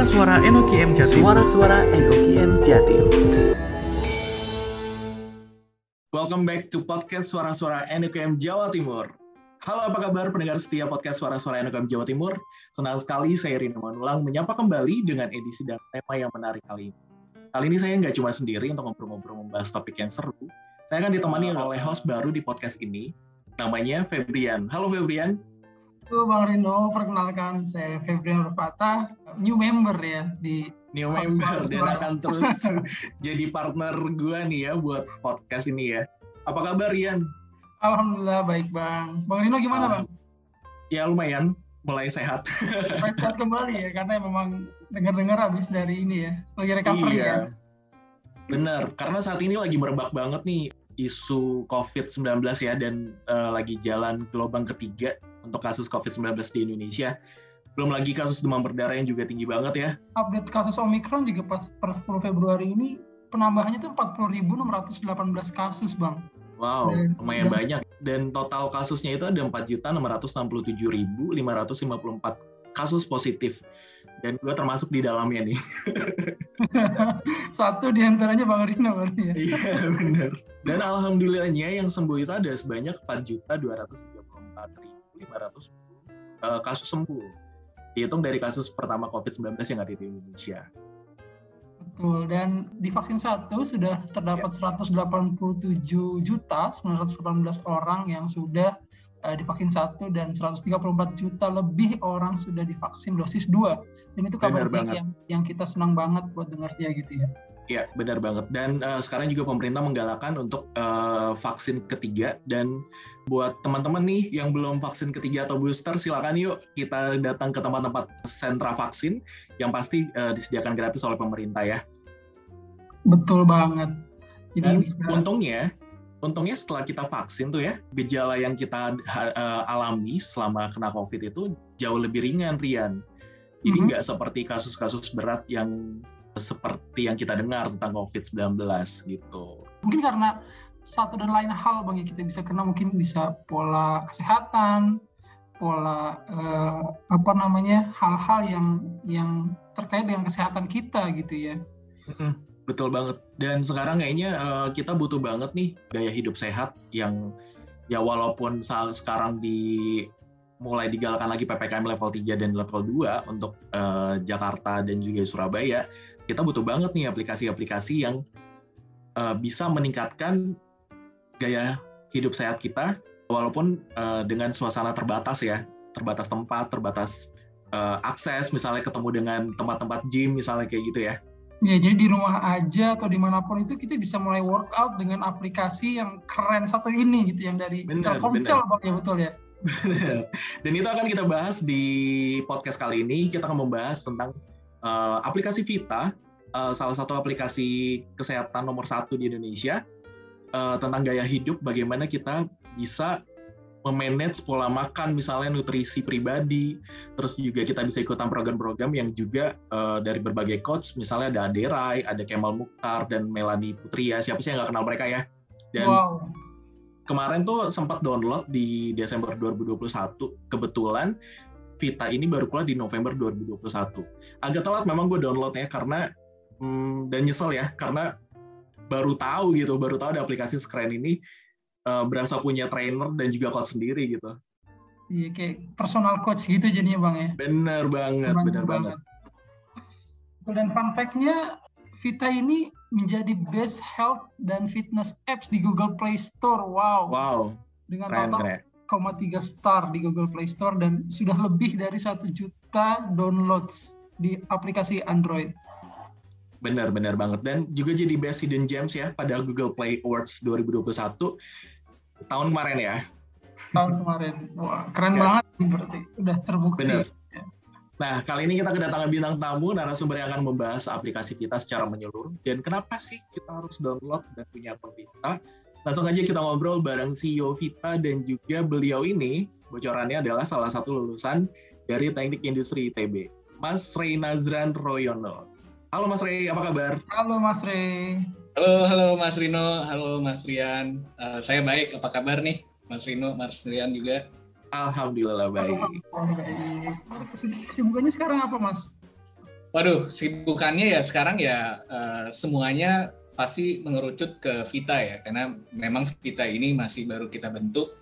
Suara-suara NOKM Jatim. Suara-suara NOKM Jatim. Welcome back to podcast Suara-suara NUKM Jawa Timur. Halo, apa kabar pendengar setia podcast Suara-suara NUKM Jawa Timur? Senang sekali saya Rina Manulang menyapa kembali dengan edisi dan tema yang menarik kali ini. Kali ini saya nggak cuma sendiri untuk ngobrol-ngobrol membahas topik yang seru. Saya akan ditemani oleh host baru di podcast ini, namanya Febrian. Halo Febrian. Halo Bang Rino, perkenalkan saya Febrian Rufata, new member ya di new member dan akan terus jadi partner gue nih ya buat podcast ini ya. Apa kabar Rian? Alhamdulillah baik Bang. Bang Rino gimana Bang? Ya lumayan, mulai sehat. mulai sehat kembali ya, karena memang dengar-dengar habis dari ini ya, lagi recovery iya. ya. Bener, karena saat ini lagi merebak banget nih isu COVID-19 ya dan uh, lagi jalan gelombang ketiga untuk kasus COVID-19 di Indonesia. Belum lagi kasus demam berdarah yang juga tinggi banget ya. Update kasus Omicron juga pas per 10 Februari ini penambahannya itu 40.618 kasus, Bang. Wow, dan, lumayan dan, banyak. Dan total kasusnya itu ada 4.667.554 kasus positif. Dan gue termasuk di dalamnya nih. Satu di antaranya Bang Rino berarti ya. Iya, benar. Dan alhamdulillahnya yang sembuh itu ada sebanyak 4.234.000 500 uh, kasus sembuh. Dihitung dari kasus pertama COVID-19 yang ada di Indonesia. Betul, dan di vaksin satu sudah terdapat ya. 187 juta 918 orang yang sudah uh, divaksin satu dan 134 juta lebih orang sudah divaksin dosis 2. Dan itu kabar baik yang, yang kita senang banget buat dengarnya gitu ya. Iya, benar banget. Dan uh, sekarang juga pemerintah menggalakkan untuk uh, vaksin ketiga. Dan buat teman-teman nih yang belum vaksin ketiga atau booster, silakan yuk kita datang ke tempat-tempat sentra vaksin yang pasti uh, disediakan gratis oleh pemerintah ya. Betul banget. Jadi Dan bisa... untungnya, untungnya setelah kita vaksin tuh ya, gejala yang kita uh, alami selama kena COVID itu jauh lebih ringan, Rian. Jadi mm-hmm. nggak mm -hmm. seperti kasus-kasus berat yang seperti yang kita dengar tentang COVID-19 gitu. Mungkin karena satu dan lain hal bang yang kita bisa kena mungkin bisa pola kesehatan, pola eh, apa namanya hal-hal yang yang terkait dengan kesehatan kita gitu ya. Betul banget. Dan sekarang kayaknya uh, kita butuh banget nih gaya hidup sehat yang ya walaupun sekarang di mulai digalakkan lagi PPKM level 3 dan level 2 untuk uh, Jakarta dan juga Surabaya, kita butuh banget nih aplikasi-aplikasi yang uh, bisa meningkatkan gaya hidup sehat kita walaupun uh, dengan suasana terbatas ya terbatas tempat terbatas uh, akses misalnya ketemu dengan tempat-tempat gym misalnya kayak gitu ya Ya, jadi di rumah aja atau di mana pun itu kita bisa mulai workout dengan aplikasi yang keren satu ini gitu, yang dari Telkomsel, ya betul ya? Dan itu akan kita bahas di podcast kali ini. Kita akan membahas tentang uh, aplikasi Vita, uh, salah satu aplikasi kesehatan nomor satu di Indonesia, uh, tentang gaya hidup, bagaimana kita bisa memanage pola makan, misalnya nutrisi pribadi, terus juga kita bisa ikutan program-program yang juga uh, dari berbagai coach, misalnya ada Aderai, ada Kemal Mukhtar, dan Melanie Putria, siapa sih yang nggak kenal mereka ya? Dan wow. kemarin tuh sempat download di Desember 2021, kebetulan Vita ini baru keluar di November 2021. Agak telat memang gue downloadnya karena hmm, dan nyesel ya karena baru tahu gitu, baru tahu ada aplikasi sekeren ini uh, berasa punya trainer dan juga coach sendiri gitu. Iya kayak personal coach gitu jadinya bang ya. Bener banget, Bantu bener banget. banget. Dan fun fact-nya Vita ini menjadi best health dan fitness apps di Google Play Store. Wow. Wow. Dengan keren, total keren. 4,3 star di Google Play Store dan sudah lebih dari satu juta downloads di aplikasi Android. Benar-benar banget dan juga jadi best hidden gems ya pada Google Play Awards 2021 tahun kemarin ya. Tahun kemarin, wah keren ya. banget berarti udah terbukti. Benar. Nah, kali ini kita kedatangan bintang tamu narasumber yang akan membahas aplikasi kita secara menyeluruh dan kenapa sih kita harus download dan punya akun Langsung aja kita ngobrol bareng CEO Vita dan juga beliau ini, bocorannya adalah salah satu lulusan dari Teknik Industri ITB, Mas Rey Nazran Royono. Halo Mas Rey, apa kabar? Halo Mas Rey. Halo, halo Mas Rino, halo Mas Rian. Uh, saya baik, apa kabar nih? Mas Rino, Mas Rian juga. Alhamdulillah baik. Alhamdulillah baik. Kesibukannya sekarang apa Mas? Waduh, sibukannya ya sekarang ya uh, semuanya pasti mengerucut ke Vita ya, karena memang Vita ini masih baru kita bentuk,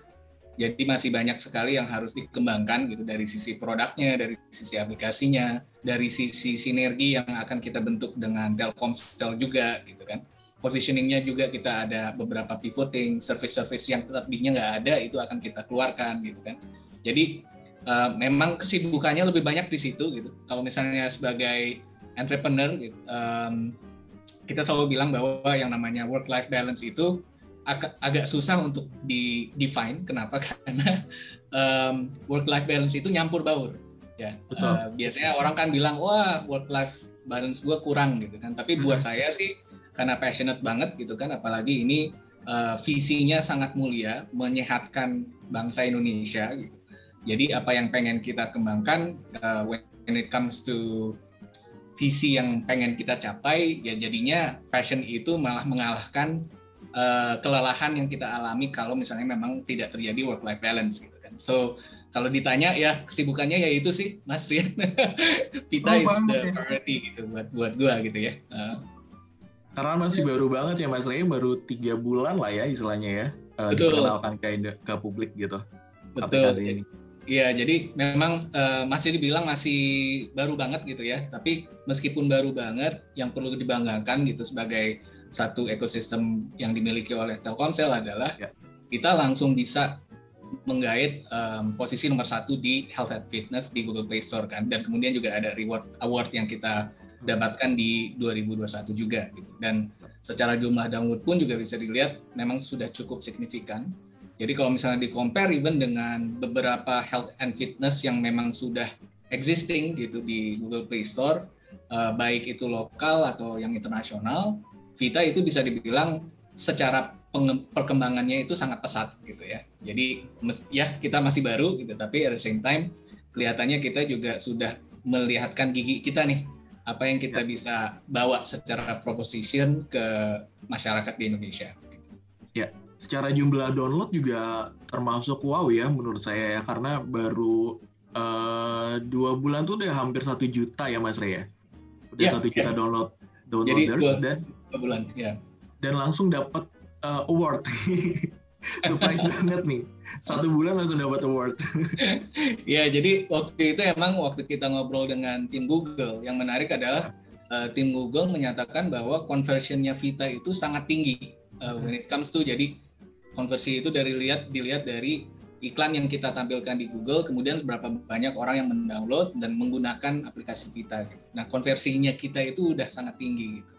jadi masih banyak sekali yang harus dikembangkan gitu dari sisi produknya, dari sisi aplikasinya, dari sisi sinergi yang akan kita bentuk dengan Telkomsel juga gitu kan. Positioningnya juga kita ada beberapa pivoting, service-service yang tadinya nggak ada itu akan kita keluarkan gitu kan. Jadi uh, memang kesibukannya lebih banyak di situ gitu. Kalau misalnya sebagai entrepreneur gitu, um, kita selalu bilang bahwa yang namanya work life balance itu agak, agak susah untuk di define. Kenapa? Karena um, work life balance itu nyampur baur. Ya, Betul. Uh, biasanya orang kan bilang wah work life balance gue kurang gitu kan. Tapi buat mm-hmm. saya sih karena passionate banget gitu kan, apalagi ini uh, visinya sangat mulia menyehatkan bangsa Indonesia gitu jadi apa yang pengen kita kembangkan uh, when it comes to visi yang pengen kita capai, ya jadinya fashion itu malah mengalahkan uh, kelelahan yang kita alami kalau misalnya memang tidak terjadi work life balance gitu kan. So kalau ditanya ya kesibukannya ya itu sih Mas Rian. Vita oh, is the ya. priority gitu buat buat gua gitu ya. Uh, karena masih baru banget ya Mas Rian baru tiga bulan lah ya istilahnya ya uh, dikenalkan ke, ke publik gitu. Betul. Ini. Iya, jadi memang uh, masih dibilang masih baru banget gitu ya. Tapi meskipun baru banget, yang perlu dibanggakan gitu sebagai satu ekosistem yang dimiliki oleh Telkomsel adalah ya. kita langsung bisa menggait um, posisi nomor satu di health and fitness di Google Play Store kan. Dan kemudian juga ada reward award yang kita dapatkan di 2021 juga gitu. Dan secara jumlah download pun juga bisa dilihat memang sudah cukup signifikan jadi kalau misalnya di compare even dengan beberapa health and fitness yang memang sudah existing gitu di Google Play Store, uh, baik itu lokal atau yang internasional, Vita itu bisa dibilang secara perkembangannya itu sangat pesat gitu ya. Jadi ya kita masih baru gitu, tapi at the same time kelihatannya kita juga sudah melihatkan gigi kita nih apa yang kita ya. bisa bawa secara proposition ke masyarakat di Indonesia. Ya, secara jumlah download juga termasuk wow ya menurut saya ya karena baru uh, dua bulan tuh udah hampir satu juta ya Mas Ray ya? Udah ya, satu yeah, juta download downloaders Jadi, dua, dan dua bulan ya dan langsung dapat uh, award. Surprise banget nih. Satu bulan langsung dapat award. Ya jadi waktu itu emang waktu kita ngobrol dengan tim Google yang menarik adalah uh, tim Google menyatakan bahwa conversionnya Vita itu sangat tinggi uh, when it comes to jadi konversi itu dari lihat dilihat dari iklan yang kita tampilkan di Google, kemudian berapa banyak orang yang mendownload dan menggunakan aplikasi kita. Gitu. Nah, konversinya kita itu udah sangat tinggi. Gitu.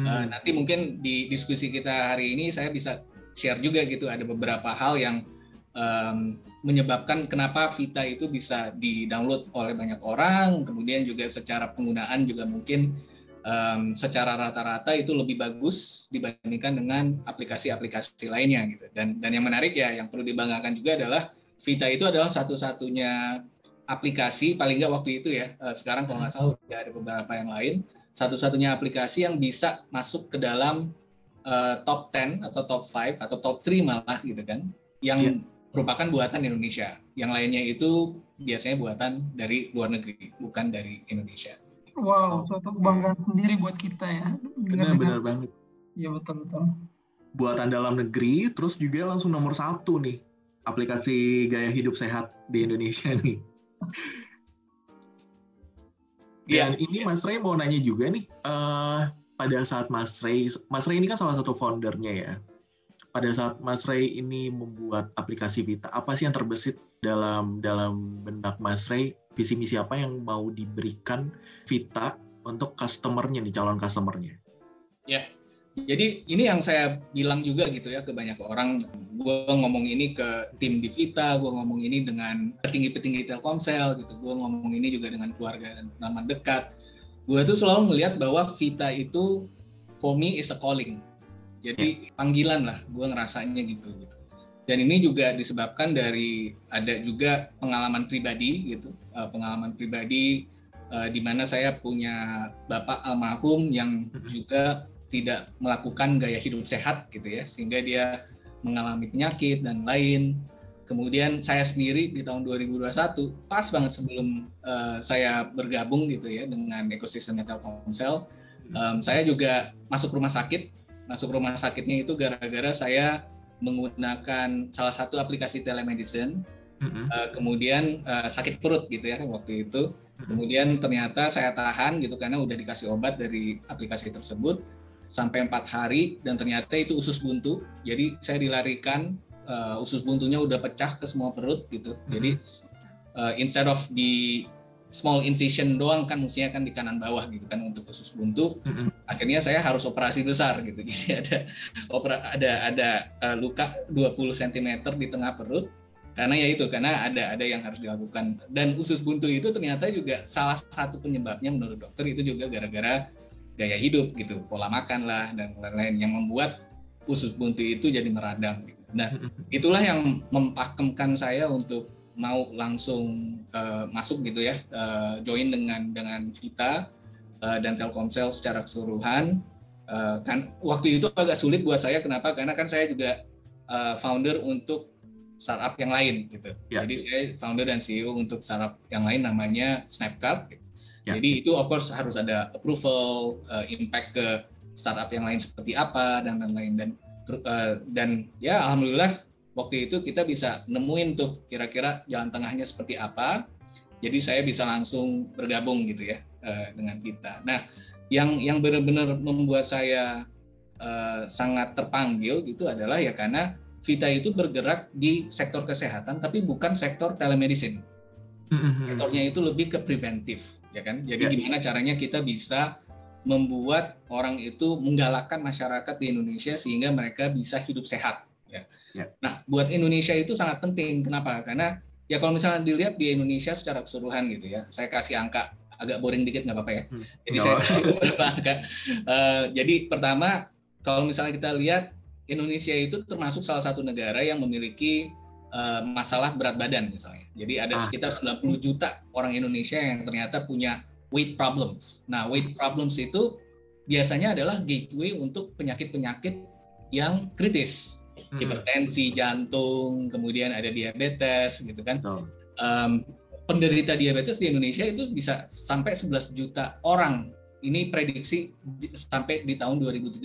Hmm. Uh, nanti mungkin di diskusi kita hari ini saya bisa share juga gitu ada beberapa hal yang um, menyebabkan kenapa Vita itu bisa di-download oleh banyak orang, kemudian juga secara penggunaan juga mungkin um, secara rata-rata itu lebih bagus dibandingkan dengan aplikasi-aplikasi lainnya gitu. Dan dan yang menarik ya yang perlu dibanggakan juga adalah Vita itu adalah satu-satunya aplikasi paling nggak waktu itu ya. Uh, sekarang kalau nggak salah udah ada beberapa yang lain. Satu-satunya aplikasi yang bisa masuk ke dalam uh, top 10 atau top 5 atau top 3 malah gitu kan. Yang yeah. merupakan buatan Indonesia. Yang lainnya itu biasanya buatan dari luar negeri, bukan dari Indonesia. Wow, suatu kebanggaan sendiri buat kita ya. Benar-benar banget. Iya betul betul. Buatan dalam negeri, terus juga langsung nomor satu nih aplikasi gaya hidup sehat di Indonesia nih. Dan yeah. ini Mas Ray mau nanya juga nih, uh, pada saat Mas Ray, Mas Ray ini kan salah satu foundernya ya. Pada saat Mas Ray ini membuat aplikasi Vita, apa sih yang terbesit dalam dalam benak Mas Ray visi misi apa yang mau diberikan Vita untuk customernya nih calon customernya? Ya jadi ini yang saya bilang juga gitu ya ke banyak orang. Gue ngomong ini ke tim di Vita gue ngomong ini dengan petinggi-petinggi Telkomsel gitu gue ngomong ini juga dengan keluarga dan teman dekat. Gue tuh selalu melihat bahwa Vita itu for me is a calling jadi ya. panggilan lah gue ngerasanya gitu gitu. Dan ini juga disebabkan dari ada juga pengalaman pribadi gitu. Uh, pengalaman pribadi uh, di mana saya punya bapak almarhum yang mm-hmm. juga tidak melakukan gaya hidup sehat gitu ya sehingga dia mengalami penyakit dan lain. Kemudian saya sendiri di tahun 2021 pas banget sebelum uh, saya bergabung gitu ya dengan ekosistem Telkomsel um, saya juga masuk rumah sakit masuk rumah sakitnya itu gara-gara saya menggunakan salah satu aplikasi telemedicine mm-hmm. uh, kemudian uh, sakit perut gitu ya waktu itu kemudian ternyata saya tahan gitu karena udah dikasih obat dari aplikasi tersebut sampai empat hari dan ternyata itu usus buntu jadi saya dilarikan uh, usus buntunya udah pecah ke semua perut gitu. Mm-hmm. Jadi uh, instead of di small incision doang kan mestinya kan di kanan bawah gitu kan untuk usus buntu. Mm-hmm. Akhirnya saya harus operasi besar gitu. Jadi ada opera ada ada uh, luka 20 cm di tengah perut karena ya itu karena ada ada yang harus dilakukan dan usus buntu itu ternyata juga salah satu penyebabnya menurut dokter itu juga gara-gara gaya hidup gitu pola makan lah dan lain-lain yang membuat usus buntu itu jadi meradang gitu. Nah, itulah yang mempakemkan saya untuk mau langsung uh, masuk gitu ya, uh, join dengan dengan Vita uh, dan Telkomsel secara keseluruhan. Uh, kan waktu itu agak sulit buat saya kenapa? Karena kan saya juga uh, founder untuk startup yang lain gitu. Ya. Jadi saya founder dan CEO untuk startup yang lain namanya Snapcard. Gitu. Ya. Jadi itu of course harus ada approval, uh, impact ke startup yang lain seperti apa dan lain-lain dan Eh, dan ya alhamdulillah waktu itu kita bisa nemuin tuh kira-kira jalan tengahnya seperti apa. Jadi saya bisa langsung bergabung gitu ya uh, dengan Vita. Nah, yang yang benar-benar membuat saya uh, sangat terpanggil gitu adalah ya karena Vita itu bergerak di sektor kesehatan tapi bukan sektor telemedicine. Mm-hmm. Sektornya itu lebih ke preventif, ya kan? Jadi yeah. gimana caranya kita bisa membuat orang itu menggalakkan masyarakat di Indonesia sehingga mereka bisa hidup sehat. Ya. Ya. Nah, buat Indonesia itu sangat penting. Kenapa? Karena ya kalau misalnya dilihat di Indonesia secara keseluruhan gitu ya, saya kasih angka agak boring dikit nggak apa-apa ya. Hmm. Jadi no. saya kasih beberapa angka. Uh, jadi pertama, kalau misalnya kita lihat Indonesia itu termasuk salah satu negara yang memiliki uh, masalah berat badan misalnya. Jadi ada ah. sekitar 90 juta orang Indonesia yang ternyata punya weight problems. Nah, weight problems itu biasanya adalah gateway untuk penyakit-penyakit yang kritis. Hipertensi, jantung, kemudian ada diabetes, gitu kan. Oh. Um, penderita diabetes di Indonesia itu bisa sampai 11 juta orang. Ini prediksi di, sampai di tahun 2030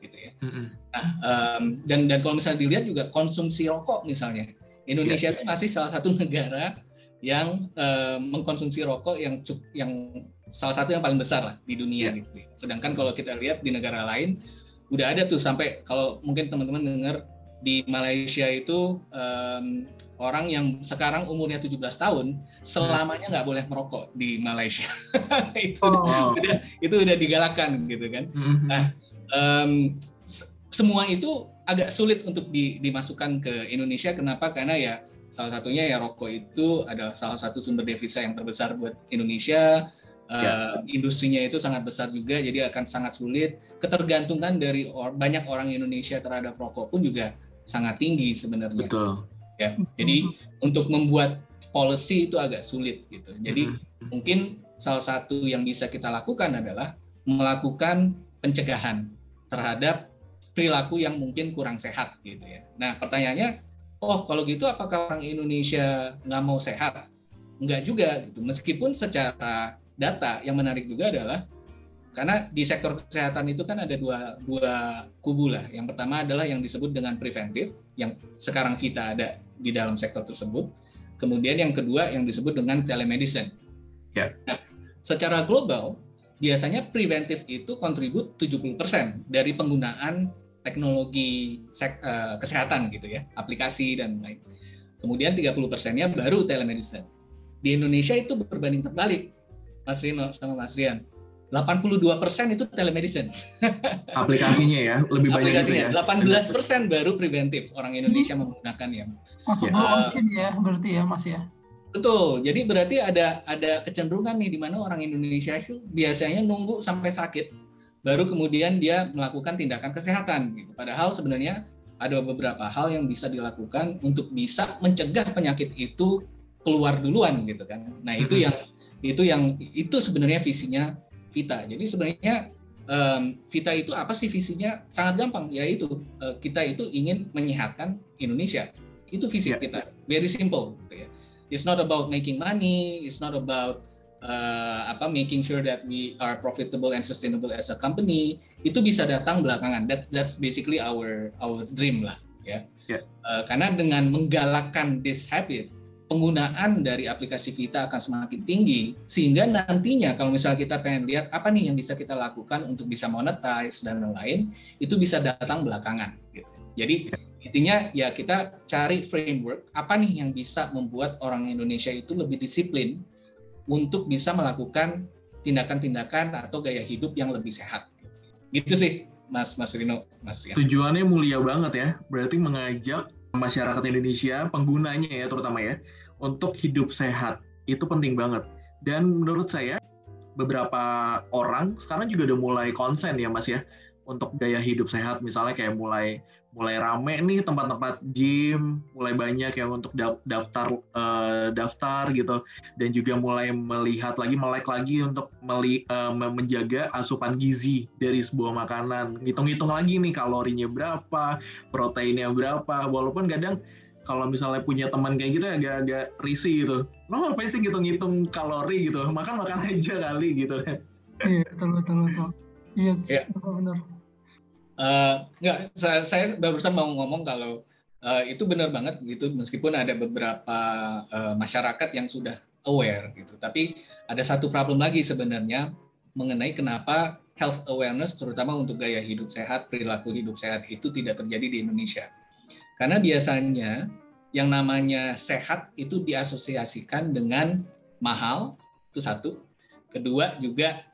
gitu ya. Hmm. Nah, um, dan dan kalau misalnya dilihat juga konsumsi rokok misalnya, Indonesia yeah. itu masih salah satu negara yang uh, mengkonsumsi rokok yang yang salah satu yang paling besar lah di dunia yeah. gitu. Sedangkan kalau kita lihat di negara lain udah ada tuh sampai kalau mungkin teman-teman dengar di Malaysia itu um, orang yang sekarang umurnya 17 tahun selamanya nggak boleh merokok di Malaysia. itu oh. udah itu udah digalakkan gitu kan. Mm-hmm. Nah, um, semua itu agak sulit untuk di, dimasukkan ke Indonesia. Kenapa? Karena ya Salah satunya ya rokok itu adalah salah satu sumber devisa yang terbesar buat Indonesia. Ya. Uh, industrinya itu sangat besar juga, jadi akan sangat sulit. Ketergantungan dari or banyak orang Indonesia terhadap rokok pun juga sangat tinggi sebenarnya. Betul. Ya, jadi untuk membuat policy itu agak sulit gitu. Jadi mm -hmm. mungkin salah satu yang bisa kita lakukan adalah melakukan pencegahan terhadap perilaku yang mungkin kurang sehat gitu ya. Nah pertanyaannya oh kalau gitu apakah orang Indonesia nggak mau sehat? Enggak juga gitu. Meskipun secara data yang menarik juga adalah karena di sektor kesehatan itu kan ada dua dua kubu lah. Yang pertama adalah yang disebut dengan preventif yang sekarang kita ada di dalam sektor tersebut. Kemudian yang kedua yang disebut dengan telemedicine. Ya. Nah, secara global biasanya preventif itu kontribut 70% dari penggunaan teknologi sek, uh, kesehatan gitu ya, aplikasi dan lain. Kemudian 30 persennya baru telemedicine. Di Indonesia itu berbanding terbalik, Mas Rino sama Mas Rian. 82 persen itu telemedicine. Aplikasinya ya, lebih banyak itu ya. 18 persen baru preventif orang Indonesia hmm. menggunakan ya. Masuk ya. ocean ya, berarti ya Mas ya. Betul. Jadi berarti ada ada kecenderungan nih di mana orang Indonesia itu biasanya nunggu sampai sakit baru kemudian dia melakukan tindakan kesehatan gitu. Padahal sebenarnya ada beberapa hal yang bisa dilakukan untuk bisa mencegah penyakit itu keluar duluan gitu kan. Nah, itu yang itu yang itu sebenarnya visinya Vita. Jadi sebenarnya um, Vita itu apa sih visinya? Sangat gampang yaitu uh, kita itu ingin menyehatkan Indonesia. Itu visi yeah. kita. Very simple gitu ya. It's not about making money, it's not about uh, apa making sure that we are profitable and sustainable as a company. Itu bisa datang belakangan. That's that's basically our our dream lah ya. Yeah. Uh, karena dengan menggalakkan this habit, penggunaan dari aplikasi Vita akan semakin tinggi sehingga nantinya kalau misalnya kita pengen lihat apa nih yang bisa kita lakukan untuk bisa monetize dan lain-lain itu bisa datang belakangan gitu. Jadi intinya ya kita cari framework apa nih yang bisa membuat orang Indonesia itu lebih disiplin untuk bisa melakukan tindakan-tindakan atau gaya hidup yang lebih sehat. Gitu sih Mas Mas Rino, Mas Rian. Tujuannya mulia banget ya. Berarti mengajak masyarakat Indonesia, penggunanya ya terutama ya, untuk hidup sehat. Itu penting banget. Dan menurut saya, beberapa orang sekarang juga udah mulai konsen ya Mas ya, untuk gaya hidup sehat. Misalnya kayak mulai mulai rame nih tempat-tempat gym, mulai banyak yang untuk daftar uh, daftar gitu, dan juga mulai melihat lagi melek lagi untuk meli, uh, menjaga asupan gizi dari sebuah makanan, ngitung-ngitung lagi nih kalorinya berapa, proteinnya berapa, walaupun kadang kalau misalnya punya teman kayak gitu agak-agak risih gitu. Lo ngapain sih ngitung-ngitung kalori gitu? Makan makan aja kali gitu Iya, betul betul betul. Iya, yeah. benar. Uh, enggak, saya, saya barusan mau ngomong kalau uh, itu benar banget gitu meskipun ada beberapa uh, masyarakat yang sudah aware gitu. Tapi ada satu problem lagi sebenarnya mengenai kenapa health awareness terutama untuk gaya hidup sehat perilaku hidup sehat itu tidak terjadi di Indonesia. Karena biasanya yang namanya sehat itu diasosiasikan dengan mahal itu satu. Kedua juga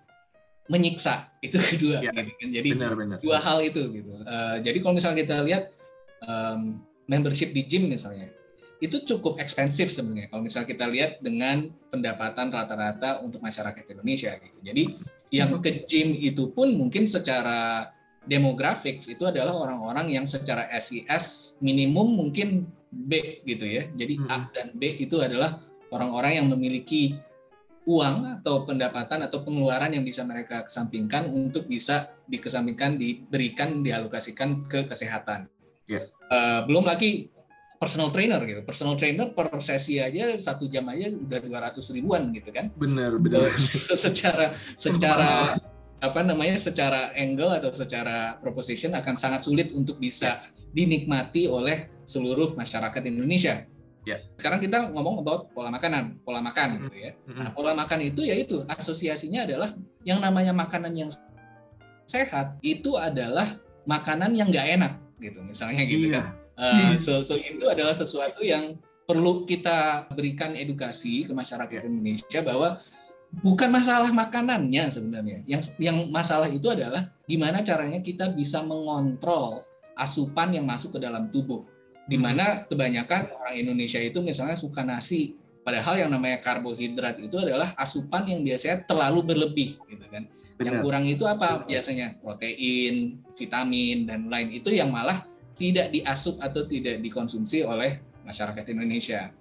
menyiksa. Itu kedua ya, gitu kan. Jadi benar, benar. dua hal itu gitu. Uh, jadi kalau misalnya kita lihat um, membership di gym misalnya itu cukup ekspensif sebenarnya. Kalau misalnya kita lihat dengan pendapatan rata-rata untuk masyarakat Indonesia gitu. Jadi yang ke gym itu pun mungkin secara demographics itu adalah orang-orang yang secara SIS minimum mungkin B gitu ya. Jadi A dan B itu adalah orang-orang yang memiliki uang atau pendapatan atau pengeluaran yang bisa mereka kesampingkan untuk bisa dikesampingkan, diberikan, dialokasikan ke kesehatan. Yeah. Ya. Uh, belum lagi personal trainer gitu. Personal trainer per sesi aja satu jam aja udah 200 ribuan gitu kan. Benar, benar. secara secara apa namanya secara angle atau secara proposition akan sangat sulit untuk bisa dinikmati oleh seluruh masyarakat Indonesia. Yeah. Sekarang kita ngomong about pola makanan, pola makan mm-hmm. gitu ya. Nah, pola makan itu yaitu asosiasinya adalah yang namanya makanan yang sehat itu adalah makanan yang nggak enak gitu, misalnya gitu yeah. kan. Uh, so, so itu adalah sesuatu yang perlu kita berikan edukasi ke masyarakat yeah. Indonesia bahwa bukan masalah makanannya sebenarnya. Yang yang masalah itu adalah gimana caranya kita bisa mengontrol asupan yang masuk ke dalam tubuh di mana kebanyakan orang Indonesia itu misalnya suka nasi. Padahal yang namanya karbohidrat itu adalah asupan yang biasanya terlalu berlebih gitu kan. Benar. yang kurang itu apa? Biasanya protein vitamin dan lain. Itu yang malah tidak diasup atau tidak dikonsumsi oleh masyarakat Indonesia.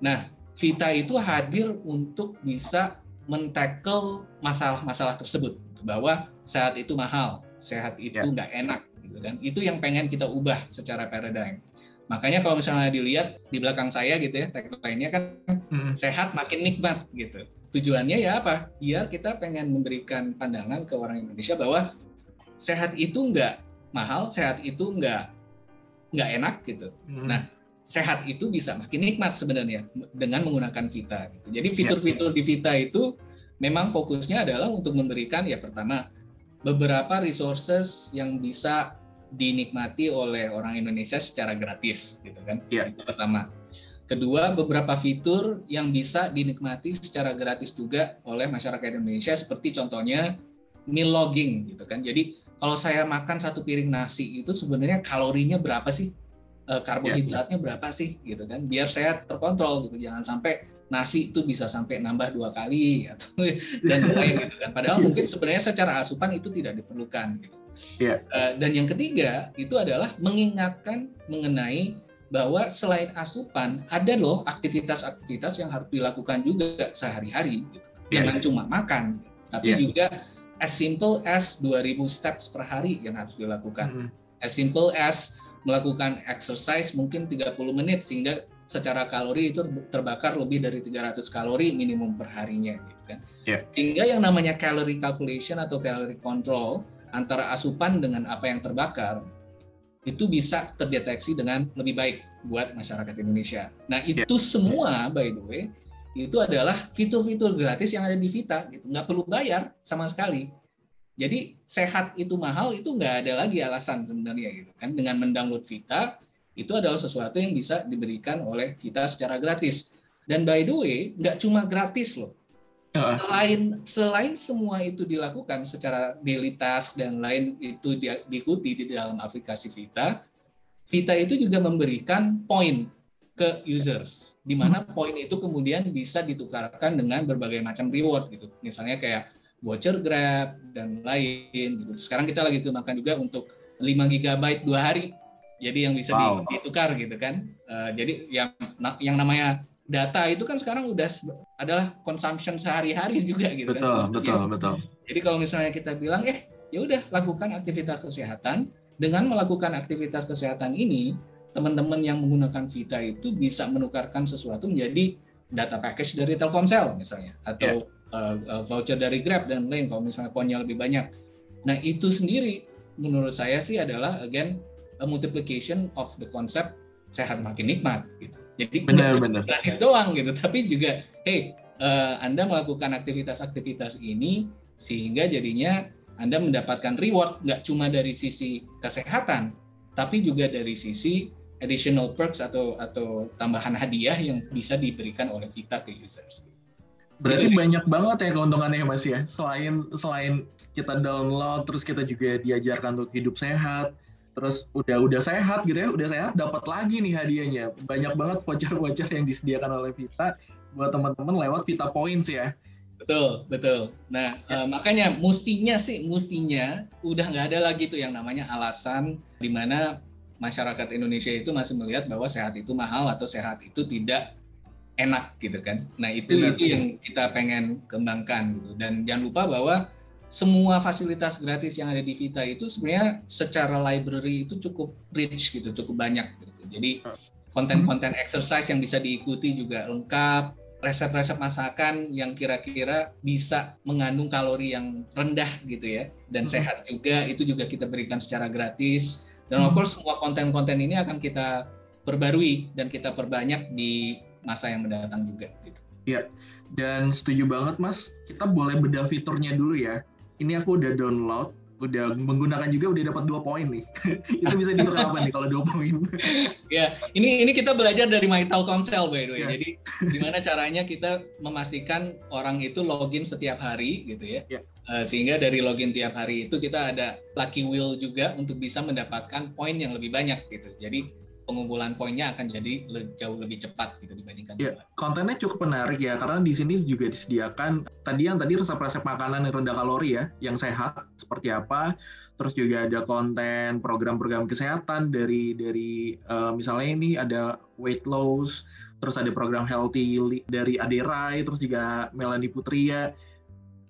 Nah Vita itu hadir untuk bisa mentackle masalah-masalah tersebut bahwa sehat itu mahal sehat itu ya. nggak ya. enak gitu kan. Itu yang pengen kita ubah secara paradigm Makanya kalau misalnya dilihat di belakang saya gitu ya, tagline-nya kan hmm. sehat makin nikmat gitu. Tujuannya ya apa? Biar kita pengen memberikan pandangan ke orang Indonesia bahwa sehat itu enggak mahal, sehat itu enggak enggak enak gitu. Hmm. Nah, sehat itu bisa makin nikmat sebenarnya dengan menggunakan Vita. Gitu. Jadi fitur-fitur di Vita itu memang fokusnya adalah untuk memberikan ya pertama beberapa resources yang bisa dinikmati oleh orang Indonesia secara gratis gitu kan. Yeah. Itu pertama. Kedua, beberapa fitur yang bisa dinikmati secara gratis juga oleh masyarakat Indonesia seperti contohnya meal logging gitu kan. Jadi kalau saya makan satu piring nasi itu sebenarnya kalorinya berapa sih? E, karbohidratnya berapa sih gitu kan? Biar saya terkontrol gitu. Jangan sampai nasi itu bisa sampai nambah dua kali atau dan lain gitu kan. Padahal mungkin sebenarnya secara asupan itu tidak diperlukan gitu. Yeah. Iya. Uh, dan yang ketiga itu adalah mengingatkan mengenai bahwa selain asupan ada loh aktivitas-aktivitas yang harus dilakukan juga sehari-hari. Gitu. Iya, Jangan yeah. cuma makan, tapi yeah. juga as simple as 2000 steps per hari yang harus dilakukan. Mm -hmm. As simple as melakukan exercise mungkin 30 menit sehingga secara kalori itu terbakar lebih dari 300 kalori minimum per harinya gitu kan. Yeah. Hingga yang namanya calorie calculation atau calorie control antara asupan dengan apa yang terbakar itu bisa terdeteksi dengan lebih baik buat masyarakat Indonesia. Nah, itu yeah. semua by the way itu adalah fitur-fitur gratis yang ada di Vita gitu. Nggak perlu bayar sama sekali. Jadi sehat itu mahal itu nggak ada lagi alasan sebenarnya gitu kan dengan mendownload Vita itu adalah sesuatu yang bisa diberikan oleh kita secara gratis. Dan by the way, nggak cuma gratis loh. Selain selain semua itu dilakukan secara daily task dan lain itu di, diikuti di dalam aplikasi Vita, Vita itu juga memberikan poin ke users, di mana hmm. poin itu kemudian bisa ditukarkan dengan berbagai macam reward gitu. Misalnya kayak voucher Grab dan lain gitu. Sekarang kita lagi kembangkan juga untuk 5 GB dua hari jadi yang bisa wow. ditukar gitu kan uh, jadi yang yang namanya data itu kan sekarang udah adalah consumption sehari-hari juga gitu betul, kan betul betul betul jadi kalau misalnya kita bilang eh ya udah lakukan aktivitas kesehatan dengan melakukan aktivitas kesehatan ini teman-teman yang menggunakan Vita itu bisa menukarkan sesuatu menjadi data package dari Telkomsel misalnya atau yeah. uh, uh, voucher dari Grab dan lain kalau misalnya poinnya lebih banyak nah itu sendiri menurut saya sih adalah again a multiplication of the concept sehat makin nikmat gitu. Jadi benar, benar. gratis doang gitu, tapi juga hey uh, Anda melakukan aktivitas-aktivitas ini sehingga jadinya Anda mendapatkan reward nggak cuma dari sisi kesehatan, tapi juga dari sisi additional perks atau atau tambahan hadiah yang bisa diberikan oleh Vita ke users. Berarti Jadi, banyak banget ya keuntungannya Mas ya. Selain selain kita download terus kita juga diajarkan untuk hidup sehat, terus udah udah sehat gitu ya udah sehat dapat lagi nih hadiahnya. Banyak banget voucher-voucher yang disediakan oleh Vita buat teman-teman lewat Vita Points ya. Betul betul. Nah ya. uh, makanya mustinya sih mustinya udah nggak ada lagi tuh yang namanya alasan di mana masyarakat Indonesia itu masih melihat bahwa sehat itu mahal atau sehat itu tidak enak gitu kan. Nah itu Benar, itu yang kita pengen kembangkan gitu. Dan jangan lupa bahwa semua fasilitas gratis yang ada di Vita itu sebenarnya secara library itu cukup rich gitu, cukup banyak gitu. Jadi konten-konten exercise yang bisa diikuti juga lengkap, resep-resep masakan yang kira-kira bisa mengandung kalori yang rendah gitu ya dan hmm. sehat juga itu juga kita berikan secara gratis dan of course semua konten-konten ini akan kita perbarui dan kita perbanyak di masa yang mendatang juga gitu. Iya. Dan setuju banget Mas, kita boleh bedah fiturnya dulu ya ini aku udah download udah menggunakan juga udah dapat dua poin nih itu bisa ditukar apa nih kalau dua poin ya ini ini kita belajar dari My Telkomsel by the way yeah. jadi gimana caranya kita memastikan orang itu login setiap hari gitu ya yeah. Ya. uh, sehingga dari login tiap hari itu kita ada lucky wheel juga untuk bisa mendapatkan poin yang lebih banyak gitu jadi pengumpulan poinnya akan jadi jauh lebih cepat gitu dibandingkan. Ya, kontennya cukup menarik ya karena di sini juga disediakan tadi yang tadi resep-resep makanan yang rendah kalori ya, yang sehat seperti apa. Terus juga ada konten program-program kesehatan dari dari uh, misalnya ini ada weight loss, terus ada program healthy dari Aderai, terus juga Melanie Putria.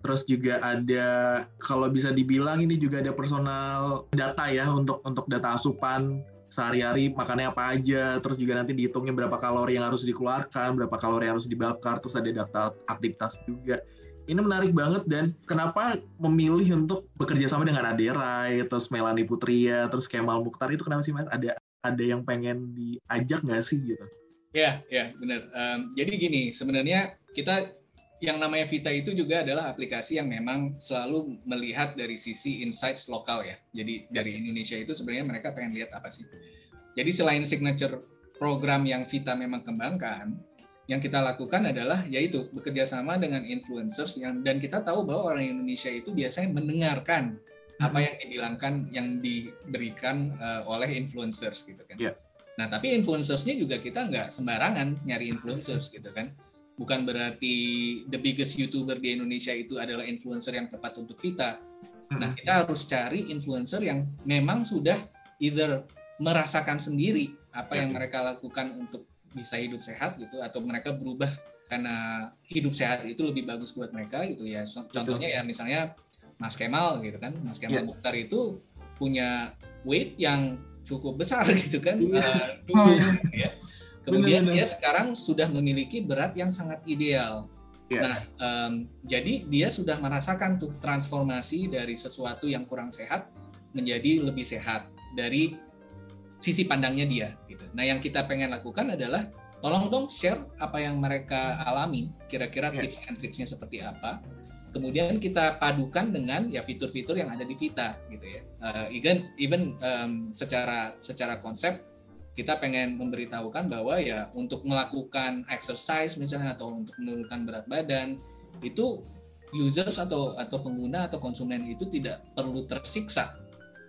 Terus juga ada kalau bisa dibilang ini juga ada personal data ya untuk untuk data asupan sehari-hari makannya apa aja, terus juga nanti dihitungin berapa kalori yang harus dikeluarkan, berapa kalori yang harus dibakar, terus ada daftar aktivitas juga. Ini menarik banget dan kenapa memilih untuk bekerja sama dengan Aderai, terus Melani Putria, terus Kemal Mukhtar itu kenapa sih mas? Ada ada yang pengen diajak nggak sih gitu? Ya, ya benar. Um, jadi gini, sebenarnya kita yang namanya Vita itu juga adalah aplikasi yang memang selalu melihat dari sisi insights lokal ya. Jadi dari Indonesia itu sebenarnya mereka pengen lihat apa sih. Jadi selain signature program yang Vita memang kembangkan, yang kita lakukan adalah yaitu bekerja sama dengan influencers yang dan kita tahu bahwa orang Indonesia itu biasanya mendengarkan apa mm-hmm. yang dibilangkan yang diberikan uh, oleh influencers gitu kan. Yeah. Nah tapi influencersnya juga kita nggak sembarangan nyari influencers gitu kan bukan berarti the biggest YouTuber di Indonesia itu adalah influencer yang tepat untuk kita. Nah, hmm. kita harus cari influencer yang memang sudah either merasakan sendiri apa yang ya. mereka lakukan untuk bisa hidup sehat gitu atau mereka berubah karena hidup sehat itu lebih bagus buat mereka gitu ya. Contohnya ya misalnya Mas Kemal gitu kan. Mas Kemal yeah. Mukhtar itu punya weight yang cukup besar gitu kan Iya. uh, dulu gitu ya. Kemudian Benar-benar. dia sekarang sudah memiliki berat yang sangat ideal. Iya. Nah, em, jadi dia sudah merasakan tuh transformasi dari sesuatu yang kurang sehat menjadi lebih sehat dari sisi pandangnya dia. Gitu. Nah, yang kita pengen lakukan adalah tolong dong share apa yang mereka alami, kira-kira Iya. tips and tricksnya seperti apa. Kemudian kita padukan dengan ya fitur-fitur yang ada di Vita gitu ya. Eh, even even em, secara secara konsep kita pengen memberitahukan bahwa ya untuk melakukan exercise misalnya atau untuk menurunkan berat badan itu users atau atau pengguna atau konsumen itu tidak perlu tersiksa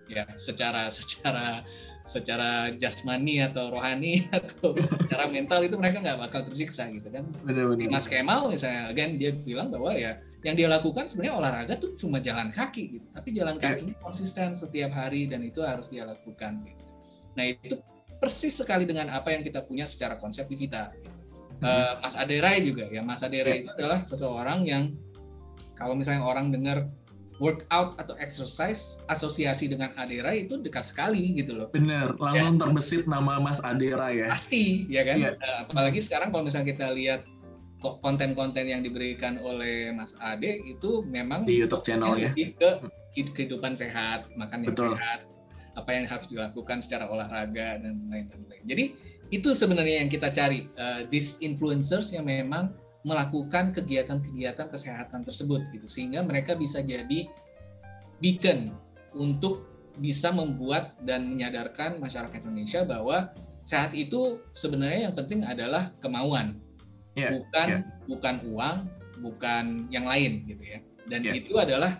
ya secara secara secara jasmani atau rohani atau secara mental itu mereka nggak bakal tersiksa gitu kan Benar-benar. Mas Kemal misalnya again dia bilang bahwa ya yang dia lakukan sebenarnya olahraga tuh cuma jalan kaki gitu tapi jalan Ya. kakinya konsisten setiap hari dan itu harus dia lakukan gitu. nah itu persis sekali dengan apa yang kita punya secara konsep di Vita Eh, Mas Aderai juga ya Mas Aderai itu adalah seseorang yang kalau misalnya orang dengar workout atau exercise asosiasi dengan Aderai itu dekat sekali gitu loh Bener, langsung terbesit nama Mas Adera ya. pasti ya kan. Eh, apalagi sekarang kalau misalnya kita lihat kok konten-konten yang diberikan oleh Mas Ade itu memang Di YouTube channel ya. lebih ke hid- kehidupan sehat makan yang Betul. sehat apa yang harus dilakukan secara olahraga dan lain-lain. Jadi itu sebenarnya yang kita cari. Eh, these influencers yang memang melakukan kegiatan-kegiatan kesehatan tersebut gitu. Sehingga mereka bisa jadi beacon untuk bisa membuat dan menyadarkan masyarakat Indonesia bahwa sehat itu sebenarnya yang penting adalah kemauan. Iya, bukan iya. bukan uang bukan yang lain gitu ya. Dan Iya. itu adalah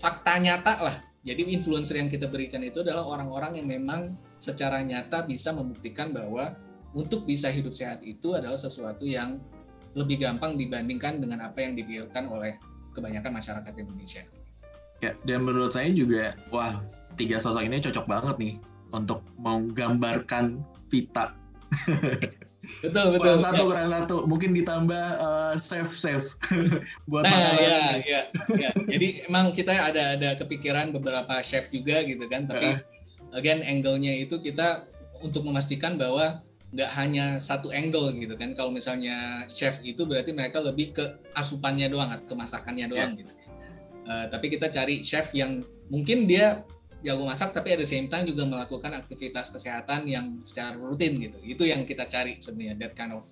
fakta nyata lah jadi influencer yang kita berikan itu adalah orang-orang yang memang secara nyata bisa membuktikan bahwa untuk bisa hidup sehat itu adalah sesuatu yang lebih gampang dibandingkan dengan apa yang dipikirkan oleh kebanyakan masyarakat Indonesia. Ya, dan menurut saya juga, wah, tiga sosok ini cocok banget nih untuk menggambarkan Vita. Betul Kurang satu, kurang satu. Mungkin ditambah save save buat Nah, makanan. ya, ya, ya. Jadi emang kita ada ada kepikiran beberapa chef juga gitu kan, tapi again angle-nya itu kita untuk memastikan bahwa nggak hanya satu angle gitu kan. Kalau misalnya chef itu berarti mereka lebih ke asupannya doang atau masakannya doang gitu. Eh, tapi kita cari chef yang mungkin dia jago masak tapi the same time juga melakukan aktivitas kesehatan yang secara rutin gitu. Itu yang kita cari sebenarnya that kind of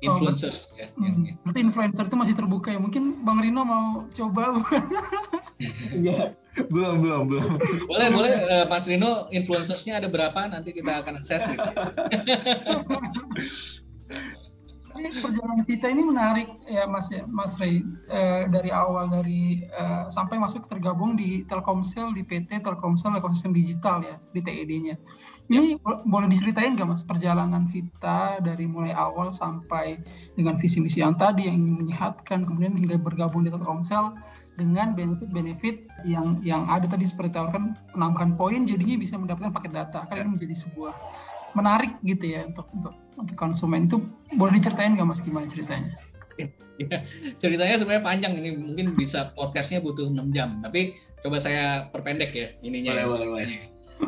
influencers ya. yang- Hmm, yang- berarti influencer itu masih terbuka ya. Mungkin Bang Rino mau coba Iya, belum, belum, belum. Boleh, boleh eh, Mas Rino influencersnya ada berapa nanti kita akan akses gitu. Ini perjalanan kita ini menarik ya Mas ya, Mas Ray Eh, dari awal dari eh, sampai masuk tergabung di Telkomsel di PT Telkomsel Ekosistem Digital ya di TED-nya. Ini bo- boleh diceritain nggak Mas perjalanan Vita dari mulai awal sampai dengan visi misi yang tadi yang ingin menyehatkan kemudian hingga bergabung di Telkomsel dengan benefit-benefit yang yang ada tadi seperti tawarkan penambahan poin jadinya bisa mendapatkan paket data. Kan ini menjadi sebuah menarik gitu ya untuk untuk untuk konsumen itu boleh diceritain nggak mas gimana ceritanya? Ya, ceritanya sebenarnya panjang ini mungkin bisa podcastnya butuh 6 jam tapi coba saya perpendek ya ininya Boleh, ya. boleh, boleh.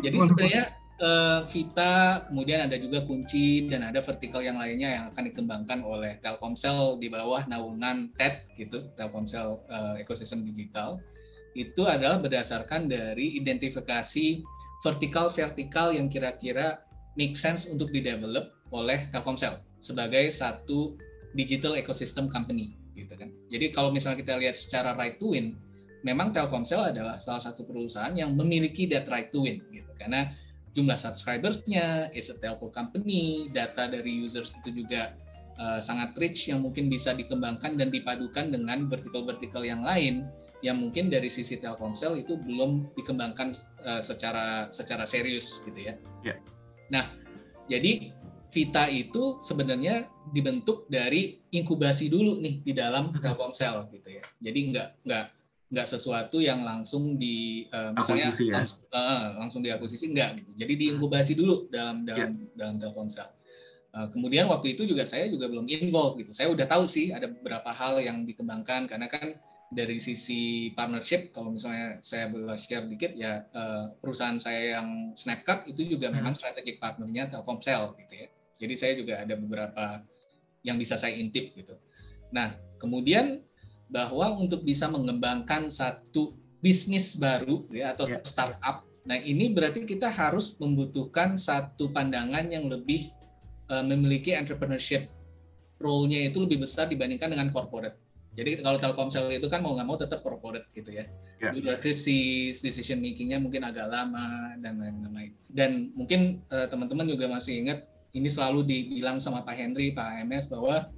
jadi Boleh, sebenarnya eh, Vita kemudian ada juga kunci dan ada vertikal yang lainnya yang akan dikembangkan oleh Telkomsel di bawah naungan TED gitu Telkomsel eh, ekosistem digital itu adalah berdasarkan dari identifikasi vertikal-vertikal yang kira-kira make sense untuk di-develop oleh Telkomsel sebagai satu digital ecosystem company gitu kan. Jadi kalau misalnya kita lihat secara right to win, memang Telkomsel adalah salah satu perusahaan yang memiliki that right to win gitu karena jumlah subscribersnya, is a telco company, data dari users itu juga uh, sangat rich yang mungkin bisa dikembangkan dan dipadukan dengan vertical-vertical yang lain yang mungkin dari sisi Telkomsel itu belum dikembangkan uh, secara secara serius gitu ya. Ya. Nah, jadi Vita itu sebenarnya dibentuk dari inkubasi dulu nih di dalam. Telkomsel gitu ya. Jadi nggak nggak nggak sesuatu yang langsung di uh, misalnya Akuisisi ya? langs- uh, langsung diakuisisi enggak gitu. Jadi diinkubasi dulu dalam Ya. dalam dalam Telkomsel. Uh, kemudian waktu itu juga saya juga belum involved gitu. Saya udah tahu sih ada beberapa hal yang dikembangkan karena kan dari sisi partnership, kalau misalnya saya boleh share dikit ya uh, perusahaan saya yang Snapcard itu juga hmm. memang strategic partnernya Telkomsel gitu ya. Jadi saya juga ada beberapa yang bisa saya intip gitu. Nah kemudian bahwa untuk bisa mengembangkan satu bisnis baru ya atau yeah. startup, nah ini berarti kita harus membutuhkan satu pandangan yang lebih uh, memiliki entrepreneurship role-nya itu lebih besar dibandingkan dengan corporate jadi kalau Telkomsel itu kan mau nggak mau tetap corporate gitu ya. Yeah. Bureaucracies, decision makingnya mungkin agak lama dan lain-lain. Dan mungkin uh, teman-teman juga masih ingat ini selalu dibilang sama Pak Henry, Pak AMS bahwa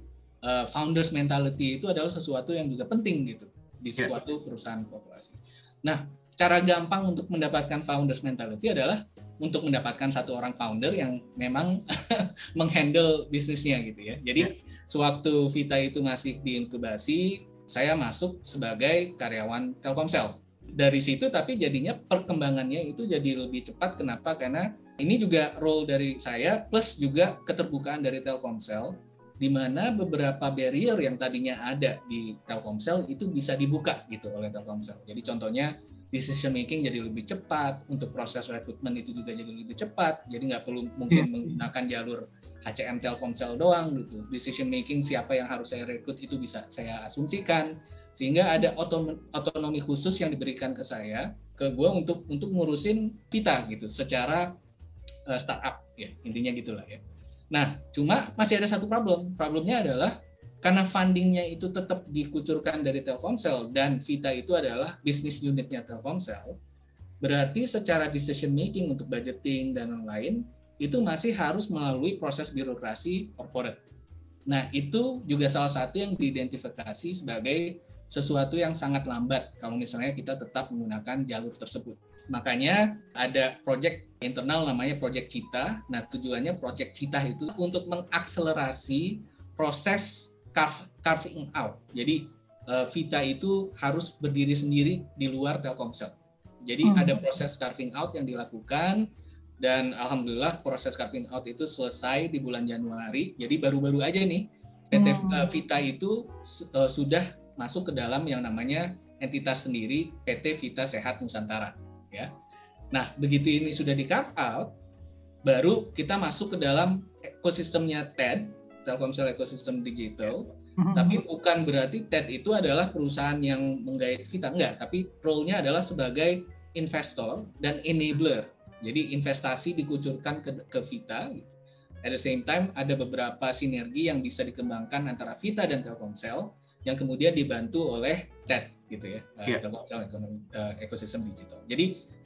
uh, founders mentality itu adalah sesuatu yang juga penting gitu di ya. suatu yeah. perusahaan korporasi. Nah, cara gampang untuk mendapatkan founders mentality adalah untuk mendapatkan satu orang founder yang memang menghandle bisnisnya gitu ya. Jadi yeah Sewaktu Vita itu masih diinkubasi, saya masuk sebagai karyawan Telkomsel. Dari situ tapi jadinya perkembangannya itu jadi lebih cepat. Kenapa? Karena ini juga role dari saya plus juga keterbukaan dari Telkomsel di mana beberapa barrier yang tadinya ada di Telkomsel itu bisa dibuka gitu oleh Telkomsel. Jadi contohnya decision making jadi lebih cepat, untuk proses rekrutmen itu juga jadi lebih cepat, jadi nggak perlu mungkin yeah. menggunakan jalur HCM Telkomsel doang gitu. Decision making siapa yang harus saya rekrut itu bisa saya asumsikan sehingga ada otonomi khusus yang diberikan ke saya ke gue untuk untuk ngurusin kita gitu secara uh, startup ya intinya gitulah ya. Nah cuma masih ada satu problem. Problemnya adalah karena fundingnya itu tetap dikucurkan dari Telkomsel dan Vita itu adalah bisnis unitnya Telkomsel, berarti secara decision making untuk budgeting dan lain-lain itu masih harus melalui proses birokrasi corporate. Nah, itu juga salah satu yang diidentifikasi sebagai sesuatu yang sangat lambat kalau misalnya kita tetap menggunakan jalur tersebut. Makanya ada proyek internal namanya proyek Cita. Nah, tujuannya proyek Cita itu untuk mengakselerasi proses carving out. Jadi eh, Vita itu harus berdiri sendiri di luar Telkomsel. Jadi hmm. ada proses carving out yang dilakukan dan alhamdulillah proses carving out itu selesai di bulan Januari. Jadi baru-baru aja nih PT hmm. Eh, Vita itu uh, sudah masuk ke dalam yang namanya entitas sendiri PT Vita Sehat Nusantara ya. Nah, begitu ini sudah di carve out baru kita masuk ke dalam ekosistemnya TED, Telkomsel Ecosystem Digital. Hmm. Tapi bukan berarti TED itu adalah perusahaan yang menggait Vita enggak, tapi role-nya adalah sebagai investor dan enabler jadi investasi dikucurkan ke, ke Vita. Gitu. At the same time ada beberapa sinergi yang bisa dikembangkan antara Vita dan Telkomsel yang kemudian dibantu oleh TED gitu ya, yeah. Iya. Ekonomi uh, Ekosistem Digital. Jadi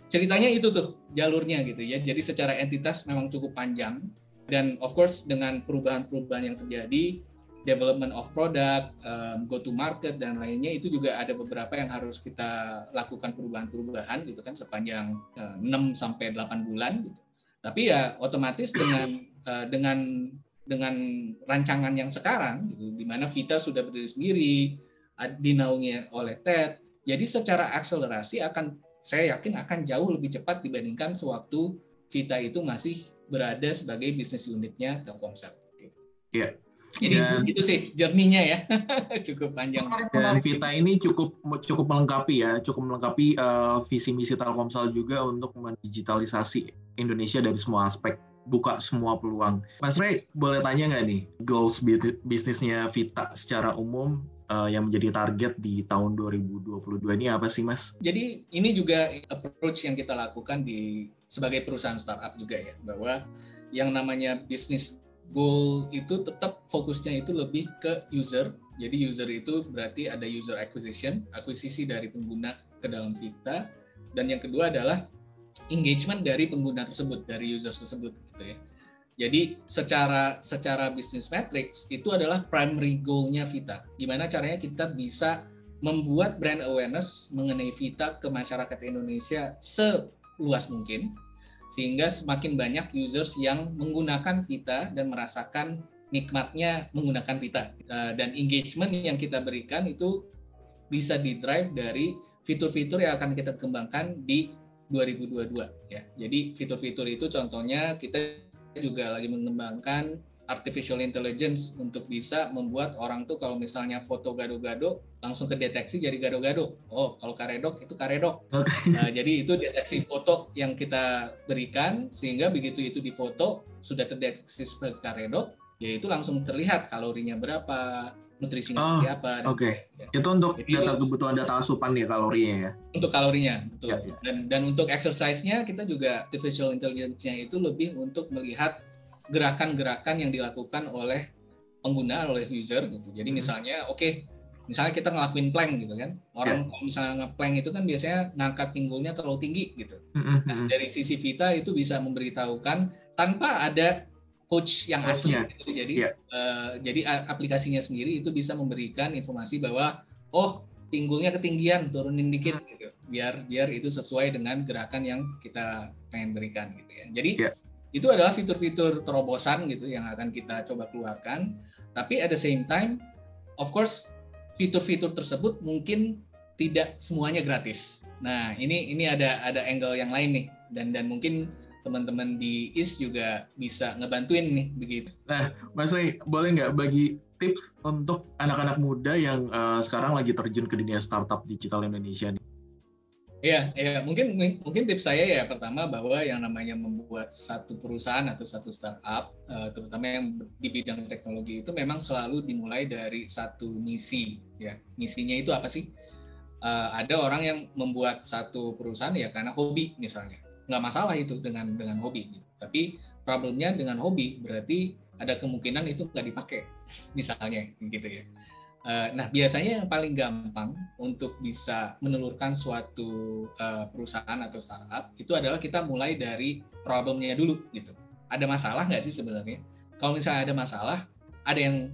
ceritanya itu tuh jalurnya gitu ya. Jadi secara entitas memang cukup panjang dan of course dengan perubahan-perubahan yang terjadi development of product, um, go to market dan lainnya itu juga ada beberapa yang harus kita lakukan perubahan-perubahan gitu kan sepanjang uh, 6 sampai 8 bulan gitu. Tapi ya otomatis dengan uh, dengan dengan rancangan yang sekarang gitu di mana Vita sudah berdiri sendiri dinaungi oleh TED. Jadi secara akselerasi akan saya yakin akan jauh lebih cepat dibandingkan sewaktu Vita itu masih berada sebagai bisnis unitnya Telkomsel. Iya. Jadi dan, itu sih jerninya ya, cukup panjang. Dan Vita ini cukup cukup melengkapi ya, cukup melengkapi uh, visi misi Telkomsel juga untuk mendigitalisasi Indonesia dari semua aspek, buka semua peluang. Mas Ray, boleh tanya nggak nih goals bisnisnya Vita secara umum uh, yang menjadi target di tahun 2022 ini apa sih Mas? Jadi ini juga approach yang kita lakukan di sebagai perusahaan startup juga ya, bahwa yang namanya bisnis goal itu tetap fokusnya itu lebih ke user. Jadi user itu berarti ada user acquisition, akuisisi dari pengguna ke dalam Vita. Dan yang kedua adalah engagement dari pengguna tersebut, dari user tersebut gitu ya. Jadi secara secara business metrics itu adalah primary goal-nya Vita. Gimana caranya kita bisa membuat brand awareness mengenai Vita ke masyarakat Indonesia seluas mungkin sehingga semakin banyak users yang menggunakan Vita dan merasakan nikmatnya menggunakan Vita eh, dan engagement yang kita berikan itu bisa di drive dari fitur-fitur yang akan kita kembangkan di 2022 ya. Jadi fitur-fitur itu contohnya kita juga lagi mengembangkan artificial intelligence untuk bisa membuat orang tuh kalau misalnya foto gado-gado langsung kedeteksi jadi gado-gado. Oh, kalau karedok itu karedok. Okay. Nah, jadi itu deteksi foto yang kita berikan sehingga begitu itu difoto sudah terdeteksi sebagai karedok, ya itu langsung terlihat kalorinya berapa, nutrisinya oh, seperti apa. Oke. Okay. Ya. Itu untuk Jadi, data kebutuhan data asupan ya kalorinya ya. Untuk kalorinya, betul. Ya, ya. Dan dan untuk exercise-nya kita juga artificial intelligence-nya itu lebih untuk melihat gerakan-gerakan yang dilakukan oleh pengguna oleh user gitu. Jadi hmm. misalnya oke, okay, misalnya kita ngelakuin plank gitu kan. Orang yeah. kalau misalnya ngeplank itu kan biasanya ngangkat pinggulnya terlalu tinggi gitu. Hmm, nah, dari sisi Vita itu bisa memberitahukan tanpa ada coach yang asli gitu. Jadi yeah. uh, jadi aplikasinya sendiri itu bisa memberikan informasi bahwa oh pinggulnya ketinggian, turunin dikit gitu. Biar biar itu sesuai dengan gerakan yang kita pengen berikan gitu ya. Jadi yeah itu adalah fitur-fitur terobosan gitu yang akan kita coba keluarkan. Tapi at the same time, of course, fitur-fitur tersebut mungkin tidak semuanya gratis. Nah, ini ini ada ada angle yang lain nih dan dan mungkin teman-teman di IS juga bisa ngebantuin nih begitu. Nah, Mas Ray, boleh nggak bagi tips untuk anak-anak muda yang uh, sekarang lagi terjun ke dunia startup digital Indonesia nih? Iya, ya mungkin mungkin tips saya ya pertama bahwa yang namanya membuat satu perusahaan atau satu startup, uh, terutama yang di bidang teknologi itu memang selalu dimulai dari satu misi, ya misinya itu apa sih? Uh, ada orang yang membuat satu perusahaan ya karena hobi misalnya, nggak masalah itu dengan dengan hobi, gitu. tapi problemnya dengan hobi berarti ada kemungkinan itu nggak dipakai, misalnya gitu ya. Eh, nah, biasanya yang paling gampang untuk bisa menelurkan suatu uh, perusahaan atau startup itu adalah kita mulai dari problemnya dulu gitu. Ada masalah nggak sih sebenarnya? Kalau misalnya ada masalah, ada yang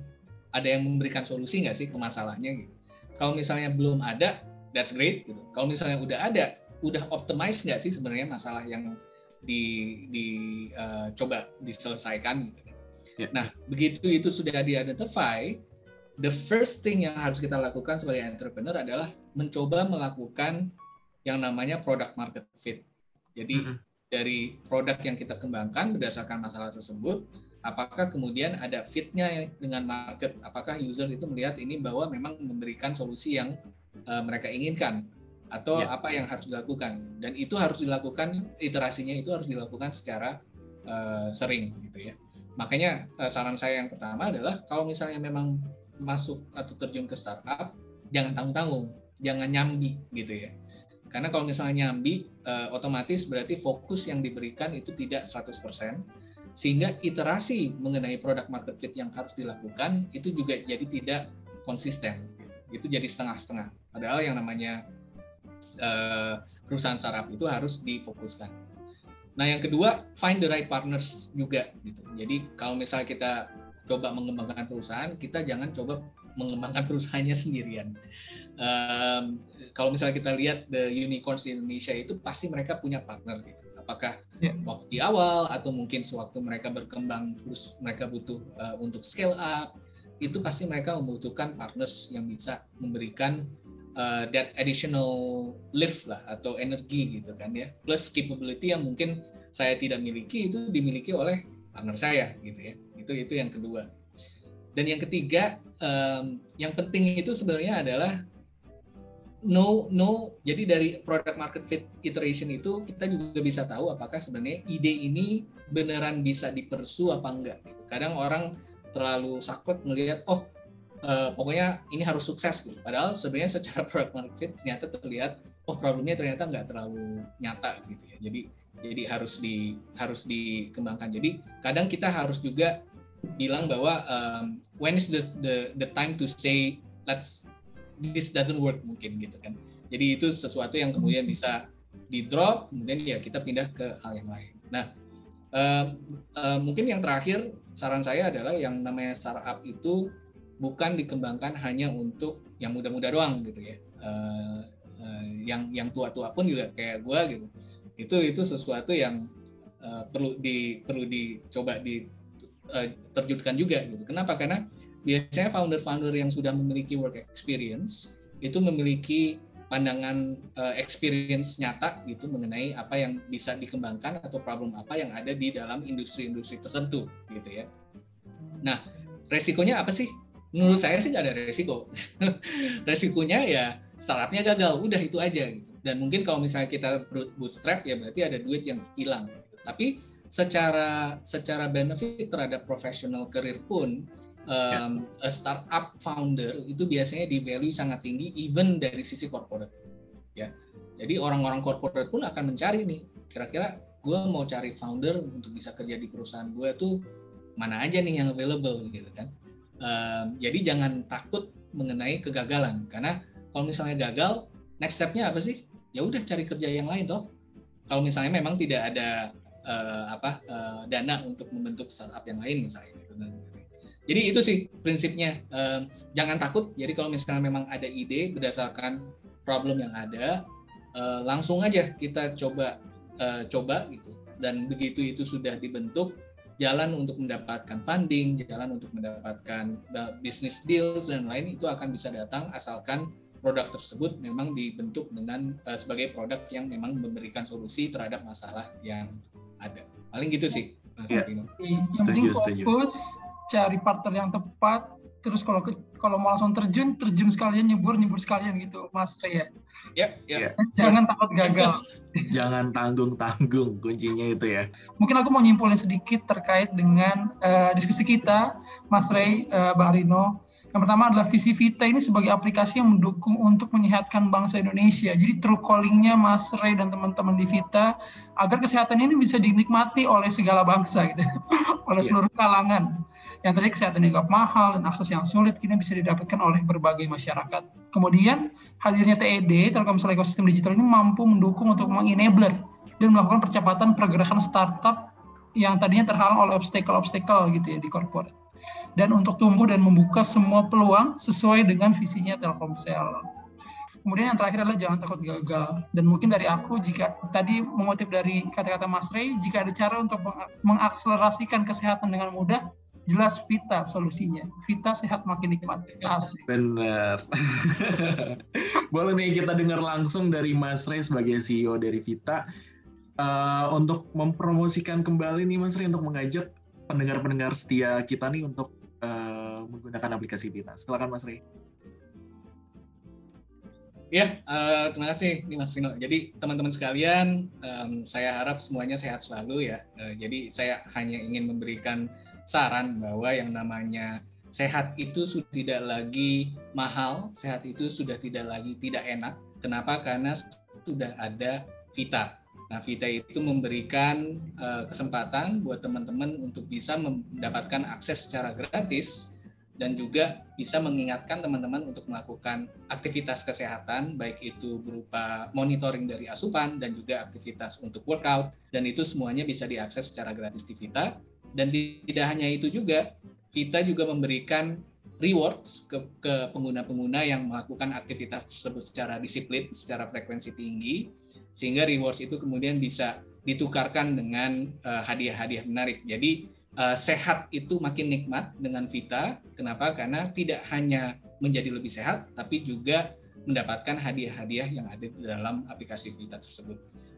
ada yang memberikan solusi nggak sih ke masalahnya gitu. Kalau misalnya belum ada, that's great gitu. Kalau misalnya udah ada, udah optimize nggak sih sebenarnya masalah yang di, di uh, coba diselesaikan gitu. Yeah. Nah, begitu itu sudah di-identify, the first thing yang harus kita lakukan sebagai entrepreneur adalah mencoba melakukan yang namanya product market fit. Jadi mm -hmm. dari produk yang kita kembangkan berdasarkan masalah tersebut, apakah kemudian ada fitnya dengan market? Apakah user itu melihat ini bahwa memang memberikan solusi yang uh, mereka inginkan atau yeah. apa yang harus dilakukan? Dan itu harus dilakukan iterasinya itu harus dilakukan secara uh, sering gitu ya. Makanya uh, saran saya yang pertama adalah kalau misalnya memang masuk atau terjun ke startup jangan tanggung-tanggung jangan nyambi gitu ya karena kalau misalnya nyambi uh, otomatis berarti fokus yang diberikan itu tidak 100% sehingga iterasi mengenai produk market fit yang harus dilakukan itu juga jadi tidak konsisten gitu. itu jadi setengah-setengah padahal yang namanya uh, perusahaan startup itu harus difokuskan nah yang kedua find the right partners juga gitu jadi kalau misalnya kita coba mengembangkan perusahaan, kita jangan coba mengembangkan perusahaannya sendirian. Um, kalau misalnya kita lihat the unicorns di Indonesia itu pasti mereka punya partner gitu. Apakah yeah. waktu di awal atau mungkin sewaktu mereka berkembang terus mereka butuh uh, untuk scale up, itu pasti mereka membutuhkan partners yang bisa memberikan uh, that additional lift lah atau energi gitu kan ya. Plus capability yang mungkin saya tidak miliki itu dimiliki oleh partner saya gitu ya itu itu yang kedua dan yang ketiga um, yang penting itu sebenarnya adalah no no jadi dari product market fit iteration itu kita juga bisa tahu apakah sebenarnya ide ini beneran bisa dipersu apa enggak gitu. kadang orang terlalu saklek melihat oh uh, pokoknya ini harus sukses gitu padahal sebenarnya secara product market fit ternyata terlihat oh problemnya ternyata nggak terlalu nyata gitu ya jadi jadi harus di harus dikembangkan jadi kadang kita harus juga bilang bahwa um, when is the, the the time to say let's this doesn't work mungkin gitu kan. Jadi itu sesuatu yang kemudian bisa di drop kemudian ya kita pindah ke hal yang lain. Nah, uh, uh, mungkin yang terakhir saran saya adalah yang namanya startup itu bukan dikembangkan hanya untuk yang muda-muda doang gitu ya. Uh, uh, yang yang tua-tua pun juga kayak gue gitu. Itu itu sesuatu yang uh, perlu di perlu dicoba di uh, juga gitu. Kenapa? Karena biasanya founder-founder yang sudah memiliki work experience itu memiliki pandangan uh, experience nyata gitu mengenai apa yang bisa dikembangkan atau problem apa yang ada di dalam industri-industri tertentu gitu ya. Nah, resikonya apa sih? Menurut saya sih nggak ada resiko. Resikonya ya startupnya gagal, udah itu aja gitu. Dan mungkin kalau misalnya kita bootstrap ya berarti ada duit yang hilang. Gitu. Tapi secara secara benefit terhadap professional career pun um, a startup founder itu biasanya di value sangat tinggi even dari sisi corporate ya jadi orang-orang corporate pun akan mencari nih kira-kira gue mau cari founder untuk bisa kerja di perusahaan gue tuh mana aja nih yang available gitu kan um, jadi jangan takut mengenai kegagalan karena kalau misalnya gagal next stepnya apa sih ya udah cari kerja yang lain toh kalau misalnya memang tidak ada uh, apa uh, dana untuk membentuk startup yang lain misalnya. Jadi itu sih prinsipnya. Um, jangan takut. Jadi kalau misalnya memang ada ide berdasarkan problem yang ada, uh, langsung aja kita coba uh, coba gitu. Dan begitu itu sudah dibentuk, jalan untuk mendapatkan funding, jalan untuk mendapatkan business deals dan lain itu akan bisa datang asalkan produk tersebut memang dibentuk dengan uh, sebagai produk yang memang memberikan solusi terhadap masalah yang ada. Paling gitu sih, Mas ya. Setuju, fokus cari partner yang tepat terus kalau kalau mau langsung terjun terjun sekalian nyebur nyebur sekalian gitu mas Ria ya. Ya, ya. jangan takut gagal. Jangan tanggung tanggung kuncinya itu ya. Mungkin aku mau nyimpulin sedikit terkait dengan uh, diskusi kita mas Ray uh, Bang Rino. Yang pertama adalah visi Vita ini sebagai aplikasi yang mendukung untuk menyehatkan bangsa Indonesia. Jadi true callingnya Mas Ray dan teman-teman di Vita agar kesehatan ini bisa dinikmati oleh segala bangsa gitu, oleh yeah. seluruh kalangan yang tadi kesehatan dianggap mahal dan akses yang sulit kini bisa didapatkan oleh berbagai masyarakat. Kemudian hadirnya TED, Telkomsel Ekosistem Digital ini mampu mendukung untuk mengenabler dan melakukan percepatan pergerakan startup yang tadinya terhalang oleh obstacle-obstacle gitu ya di corporate. Dan untuk tumbuh dan membuka semua peluang sesuai dengan visinya Telkomsel. Kemudian yang terakhir adalah jangan takut gagal. Dan mungkin dari aku, jika tadi mengutip dari kata-kata Mas Ray, jika ada cara untuk mengakselerasikan kesehatan dengan mudah, jelas Vita solusinya. Vita sehat makin nikmat. Asik. Bener. Boleh nih kita dengar langsung dari Mas Rey sebagai CEO dari Vita uh, untuk mempromosikan kembali nih Mas Rey untuk mengajak pendengar-pendengar setia kita nih untuk uh, menggunakan aplikasi Vita. Silakan Mas Rey. Ya, uh, terima kasih nih Mas Vino. Jadi teman-teman sekalian, um, saya harap semuanya sehat selalu ya. Uh, jadi saya hanya ingin memberikan saran bahwa yang namanya sehat itu sudah tidak lagi mahal, sehat itu sudah tidak lagi tidak enak. Kenapa? Karena sudah ada Vita. Nah, Vita itu memberikan uh, kesempatan buat teman-teman untuk bisa mendapatkan akses secara gratis dan juga bisa mengingatkan teman-teman untuk melakukan aktivitas kesehatan baik itu berupa monitoring dari asupan dan juga aktivitas untuk workout dan itu semuanya bisa diakses secara gratis di Vita dan tidak hanya itu juga, kita juga memberikan rewards ke, pengguna-pengguna yang melakukan aktivitas tersebut secara disiplin, secara frekuensi tinggi, sehingga rewards itu kemudian bisa ditukarkan dengan uh, hadiah-hadiah menarik. Jadi uh, sehat itu makin nikmat dengan Vita. Kenapa? Karena tidak hanya menjadi lebih sehat, tapi juga mendapatkan hadiah-hadiah yang ada di dalam aplikasi Vita tersebut.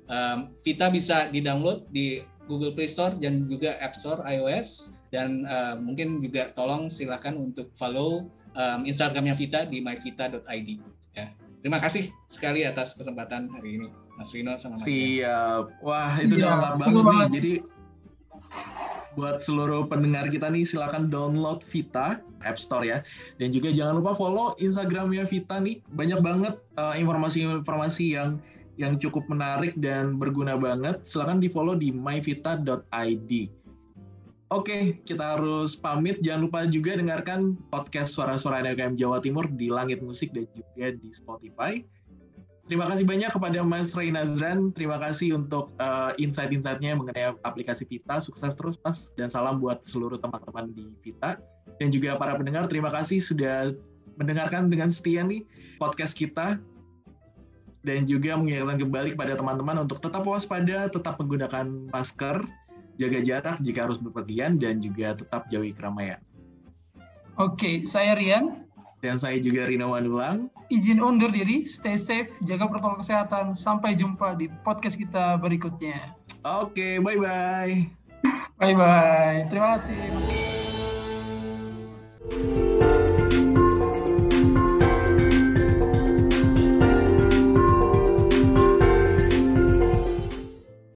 Um, Vita bisa di-download di Google Play Store dan juga App Store iOS dan uh, mungkin juga tolong silakan untuk follow um, Instagramnya Vita di myvita.id. Ya, terima kasih sekali atas kesempatan hari ini, Mas Rino sama Mas. Siap, wah itu udah lengkap banget nih. Jadi buat seluruh pendengar kita nih silakan download Vita App Store ya dan juga jangan lupa follow Instagramnya Vita nih banyak banget uh, informasi-informasi yang yang cukup menarik dan berguna banget, silahkan di follow di myvita.id. Oke, kita harus pamit. Jangan lupa juga dengarkan podcast Suara-Suara NKM Jawa Timur di Langit Musik dan juga di Spotify. Terima kasih banyak kepada Mas Ray Nazran. Terima kasih untuk uh, insight-insightnya mengenai aplikasi Vita. Sukses terus, Mas. Dan salam buat seluruh teman-teman di Vita. Dan juga para pendengar, terima kasih sudah mendengarkan dengan setia nih podcast kita dan juga mengingatkan kembali kepada teman-teman untuk tetap waspada, tetap menggunakan masker, jaga jarak jika harus berpergian, dan juga tetap jauhi keramaian. Oke, saya Rian. Dan saya juga Rina Wanulang. Izin undur diri, stay safe, jaga protokol kesehatan. Sampai jumpa di podcast kita berikutnya. Oke, bye-bye. Bye-bye. Terima kasih. kasih.